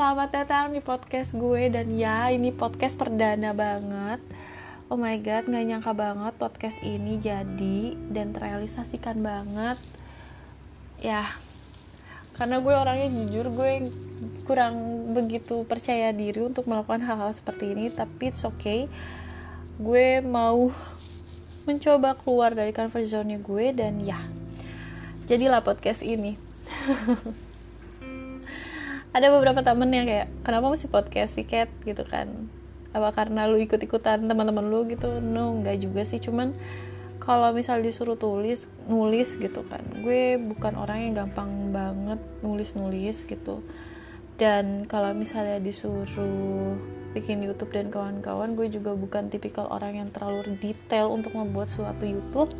selamat datang di podcast gue dan ya ini podcast perdana banget. Oh my god, nggak nyangka banget podcast ini jadi dan terrealisasikan banget. Ya, karena gue orangnya jujur gue kurang begitu percaya diri untuk melakukan hal-hal seperti ini, tapi it's okay. Gue mau mencoba keluar dari comfort zone gue dan ya, jadilah podcast ini. ada beberapa temen yang kayak kenapa mesti podcast sih Cat gitu kan. Apa karena lu ikut-ikutan teman-teman lu? Gitu. No nggak juga sih. Cuman kalau misal disuruh tulis nulis gitu kan. Gue bukan orang yang gampang banget nulis-nulis gitu. Dan kalau misalnya disuruh bikin YouTube dan kawan-kawan gue juga bukan tipikal orang yang terlalu detail untuk membuat suatu YouTube.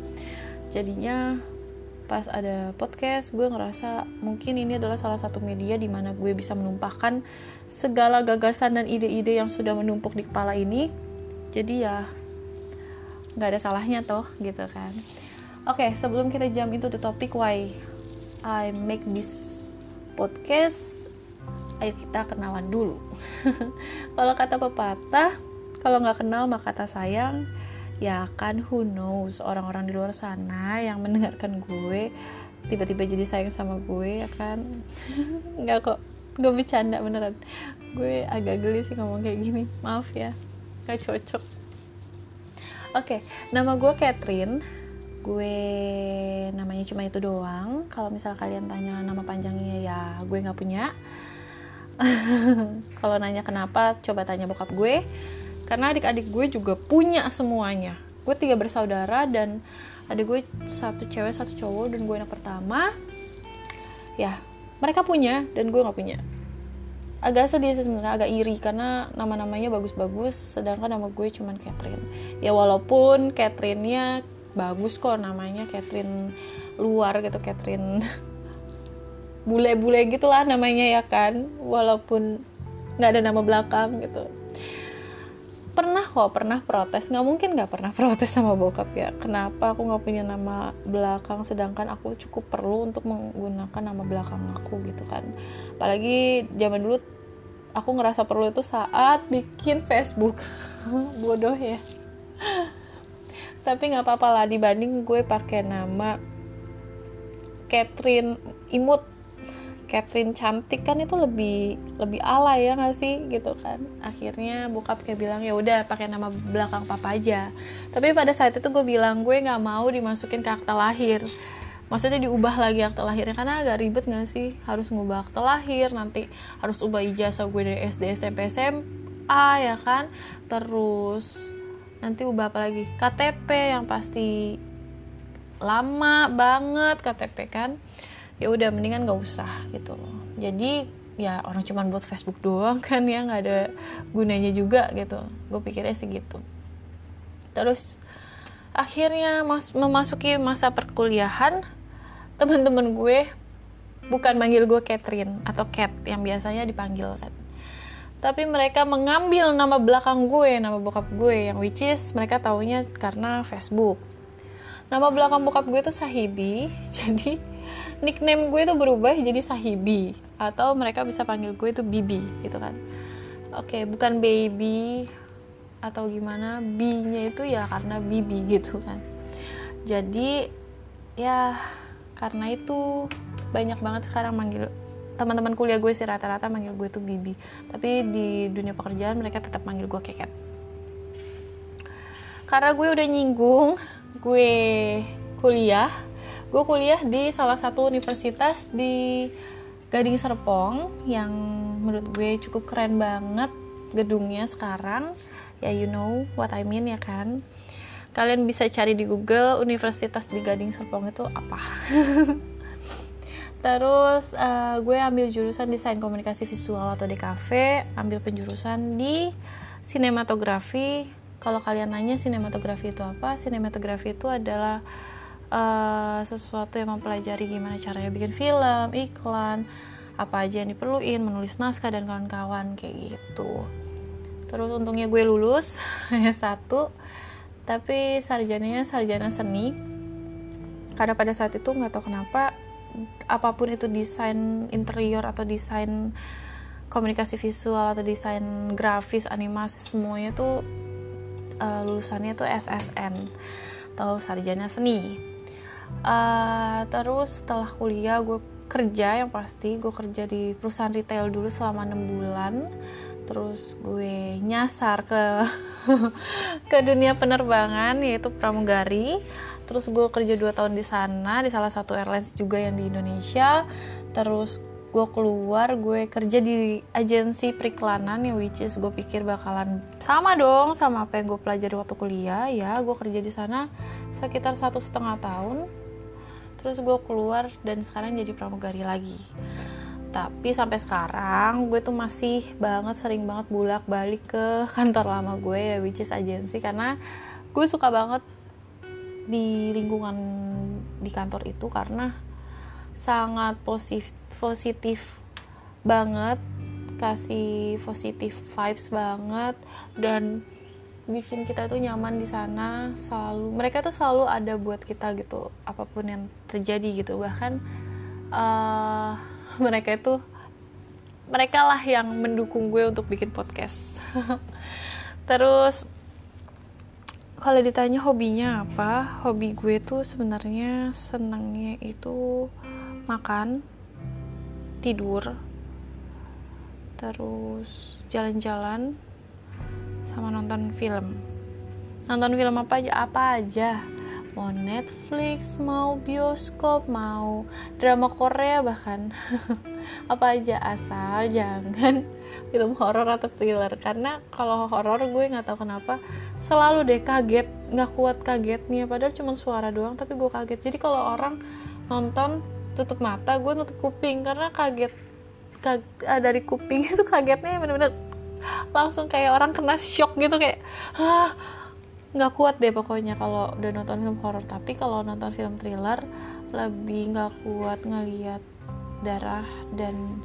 Jadinya pas ada podcast gue ngerasa mungkin ini adalah salah satu media di mana gue bisa menumpahkan segala gagasan dan ide-ide yang sudah menumpuk di kepala ini. Jadi ya nggak ada salahnya toh gitu kan. Oke okay, sebelum kita jam into the topic why I make this podcast ayo kita kenalan dulu. Kalau kata pepatah kalau nggak kenal maka kata sayang ya kan who knows? Orang-orang di luar sana yang mendengarkan gue tiba-tiba jadi sayang sama gue ya kan? Nggak kok gue bercanda beneran. Gue agak geli sih ngomong kayak gini. Maaf ya gak cocok. Oke okay, nama gue Catherine. Gue namanya cuma itu doang. Kalau misal kalian tanya nama panjangnya ya gue nggak punya. Kalau nanya kenapa coba tanya bokap gue karena adik-adik gue juga punya semuanya. Gue tiga bersaudara dan adik gue satu cewek satu cowok dan gue anak pertama. Ya mereka punya dan gue nggak punya. Agak sedih sih sebenarnya agak iri karena nama-namanya bagus-bagus sedangkan nama gue cuman Catherine. Ya walaupun Catherine-nya bagus kok namanya Catherine luar gitu Catherine bule-bule gitulah namanya ya kan. Walaupun nggak ada nama belakang gitu pernah kok pernah protes. Nggak mungkin nggak pernah protes sama bokap ya. Kenapa aku nggak punya nama belakang sedangkan aku cukup perlu untuk menggunakan nama belakang aku gitu kan. Apalagi zaman dulu aku ngerasa perlu itu saat bikin Facebook. Bodoh ya. Tapi nggak apa-apa lah dibanding gue pakai nama Catherine Imut Catherine cantik kan itu lebih lebih alay ya nggak sih? Gitu kan. Akhirnya bokap kayak bilang ya udah pakai nama belakang papa aja. Tapi pada saat itu gue bilang gue nggak mau dimasukin ke akta lahir. Maksudnya diubah lagi akta lahirnya karena agak ribet nggak sih? Harus ngubah akta lahir nanti harus ubah ijazah gue dari SD SMP SMA ya kan? Terus nanti ubah apa lagi? KTP yang pasti lama banget KTP kan ya udah mendingan gak usah gitu loh. Jadi ya orang cuman buat Facebook doang kan ya nggak ada gunanya juga gitu. Gue pikirnya sih gitu. Terus akhirnya mas memasuki masa perkuliahan teman-teman gue bukan manggil gue Catherine atau Cat yang biasanya dipanggil kan tapi mereka mengambil nama belakang gue nama bokap gue yang which is mereka taunya karena Facebook. Nama belakang bokap gue tuh Sahibi jadi nickname gue itu berubah jadi Sahibi atau mereka bisa panggil gue itu Bibi gitu kan. Oke okay, bukan baby atau gimana B-nya itu ya karena Bibi gitu kan. Jadi ya karena itu banyak banget sekarang manggil teman-teman kuliah gue sih rata-rata manggil gue tuh Bibi. Tapi di dunia pekerjaan mereka tetap manggil gue Keket. Karena gue udah nyinggung gue kuliah gue kuliah di salah satu universitas di Gading Serpong yang menurut gue cukup keren banget gedungnya sekarang. Ya you know what I mean ya kan? Kalian bisa cari di Google universitas di Gading Serpong itu apa. Terus uh, gue ambil jurusan desain komunikasi visual atau DKV ambil penjurusan di sinematografi. Kalau kalian nanya sinematografi itu apa sinematografi itu adalah uh, sesuatu yang mempelajari gimana caranya bikin film, iklan, apa aja yang diperluin, menulis naskah dan kawan-kawan kayak gitu. Terus untungnya gue lulus ya satu, tapi sarjananya sarjana seni. Karena pada saat itu nggak tahu kenapa apa pun itu desain interior atau desain komunikasi visual atau desain grafis animasi semuanya tuh uh, lulusannya tuh SSN atau sarjana seni uh, terus setelah kuliah gue kerja yang pasti gue kerja di perusahaan retail dulu selama enam bulan. Terus gue nyasar ke ke dunia penerbangan yaitu pramugari. Terus gue kerja dua tahun di sana di salah satu airlines juga yang di Indonesia. Terus gue keluar gue kerja di agensi periklanan yang which is gue pikir bakalan sama dong sama apa yang gue pelajari waktu kuliah. Ya gue kerja di sana sekitar satu setengah tahun terus gue keluar dan sekarang jadi pramugari lagi. Tapi sampai sekarang gue tuh masih banget sering banget bulak balik ke kantor lama gue ya which is agensi. Karena gue suka banget di lingkungan di kantor itu karena sangat positif positif banget kasih positif vibes banget dan bikin kita tuh nyaman di sana selalu mereka tuh selalu ada buat kita gitu apa pun yang terjadi gitu. Bahkan uh, mereka itu mereka lah yang mendukung gue untuk bikin podcast. Terus kalau ditanya hobinya apa hobi gue tuh sebenarnya senangnya itu makan tidur terus jalan-jalan sama nonton film. Nonton film apa aja? Apa aja? Mau Netflix, mau bioskop, mau drama Korea bahkan. Apa aja? Asal jangan film horor atau thriller. Karena kalau horor gue nggak tahu kenapa selalu deh kaget. Nggak kuat kagetnya. Padahal cuma suara doang tapi gue kaget. Jadi kalau orang nonton tutup mata gue nutup kuping. Karena kaget kag ah, dari kuping itu kagetnya bener-bener langsung kayak orang kena shock gitu kayak ah kuat deh pokoknya kalau udah nonton film horor. Tapi kalau nonton film thriller lebih nggak kuat ngeliat darah dan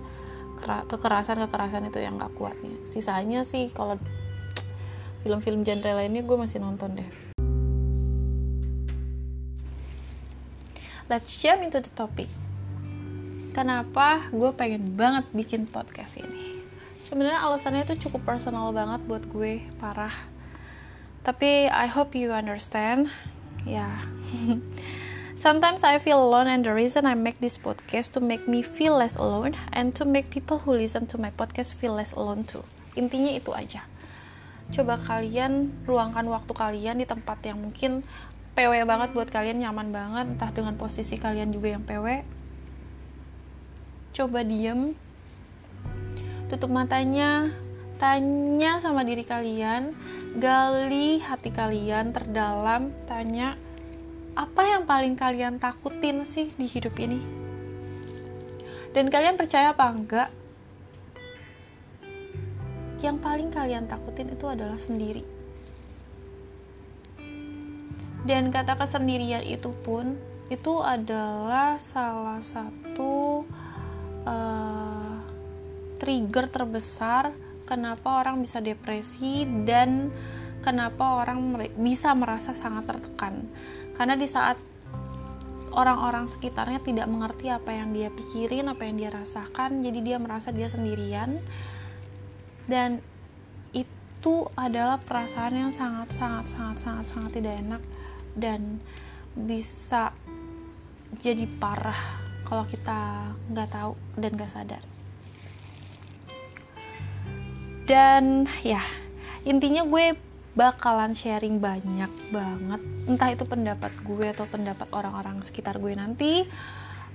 kekerasan kekerasan itu yang nggak kuatnya. Sisanya sih kalau film-film genre lainnya gue masih nonton deh. Let's jump into the topic. Kenapa gue pengen banget bikin podcast ini sebenarnya alasannya itu cukup personal banget buat gue parah tapi I hope you understand ya yeah. Sometimes I feel alone and the reason I make this podcast to make me feel less alone and to make people who listen to my podcast feel less alone too. Intinya itu aja. Coba kalian luangkan waktu kalian di tempat yang mungkin PW banget buat kalian, nyaman banget, entah dengan posisi kalian juga yang PW. Coba diem, tutup matanya, tanya sama diri kalian, gali hati kalian terdalam, tanya apa yang paling kalian takutin sih di hidup ini? Dan kalian percaya apa enggak? Yang paling kalian takutin itu adalah sendiri. Dan kata kesendirian itu pun itu adalah salah satu uh, trigger terbesar kenapa orang bisa depresi dan kenapa orang bisa merasa sangat tertekan. Karena di saat orang-orang sekitarnya tidak mengerti apa yang dia pikirin apa yang dia rasakan jadi dia merasa dia sendirian. Dan itu adalah perasaan yang sangat sangat sangat sangat sangat tidak enak dan bisa jadi parah kalau kita nggak tahu dan nggak sadar dan ya intinya gue bakalan sharing banyak banget. Entah itu pendapat gue atau pendapat orang-orang sekitar gue nanti.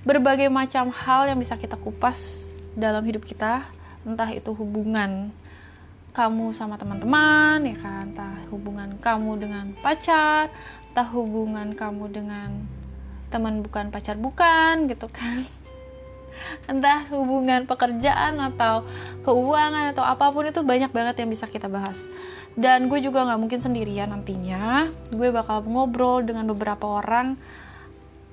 Berbagai macam hal yang bisa kita kupas dalam hidup kita. Entah itu hubungan kamu sama teman-teman ya kan? Entah hubungan kamu dengan pacar entah hubungan kamu dengan teman bukan pacar bukan gitu kan entah hubungan pekerjaan atau keuangan atau apa pun itu banyak banget yang bisa kita bahas. Dan gue juga nggak mungkin sendirian nantinya. Gue bakal ngobrol dengan beberapa orang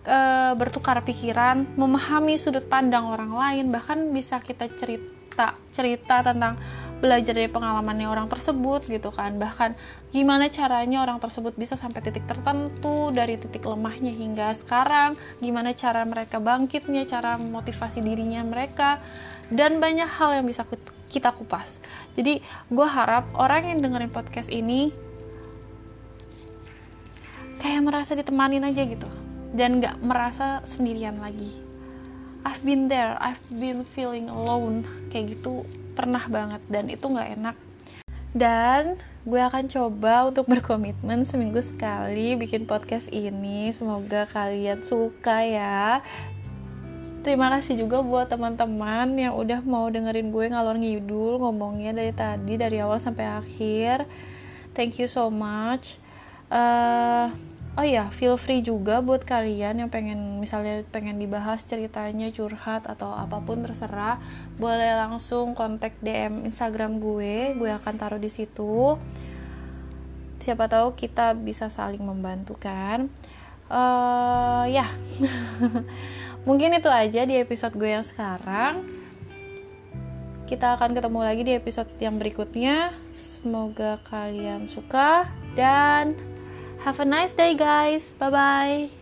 e, bertukar pikiran memahami sudut pandang orang lain. Bahkan bisa kita cerita cerita tentang belajar dari pengalamannya orang tersebut gitu kan. Bahkan gimana caranya orang tersebut bisa sampai titik tertentu dari titik lemahnya hingga sekarang. Gimana cara mereka bangkitnya cara motivasi dirinya mereka. Dan banyak hal yang bisa kita kupas. Jadi gue harap orang yang dengerin podcast ini kayak merasa ditemanin aja gitu. Dan gak merasa sendirian lagi. I've been there. I've been feeling alone. Kayak gitu pernah banget dan itu gak enak dan gue akan coba untuk berkomitmen seminggu sekali bikin podcast ini semoga kalian suka ya Terima kasih juga buat teman-teman yang udah mau dengerin gue ngalor ngidul ngomongnya dari tadi dari awal sampai akhir. Thank you so much. Uh, oh ya, feel free juga buat kalian yang pengen misalnya pengen dibahas ceritanya curhat atau apa pun terserah, boleh langsung kontak DM Instagram gue. Gue akan taruh di situ. Siapa tahu kita bisa saling membantu kan. Uh, ya. mungkin itu aja di episode gue yang sekarang kita akan ketemu lagi di episode yang berikutnya semoga kalian suka dan have a nice day guys. Bye bye